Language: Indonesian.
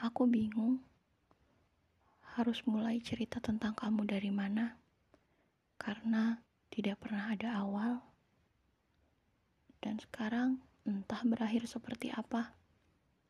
Aku bingung. Harus mulai cerita tentang kamu dari mana, karena tidak pernah ada awal, dan sekarang entah berakhir seperti apa.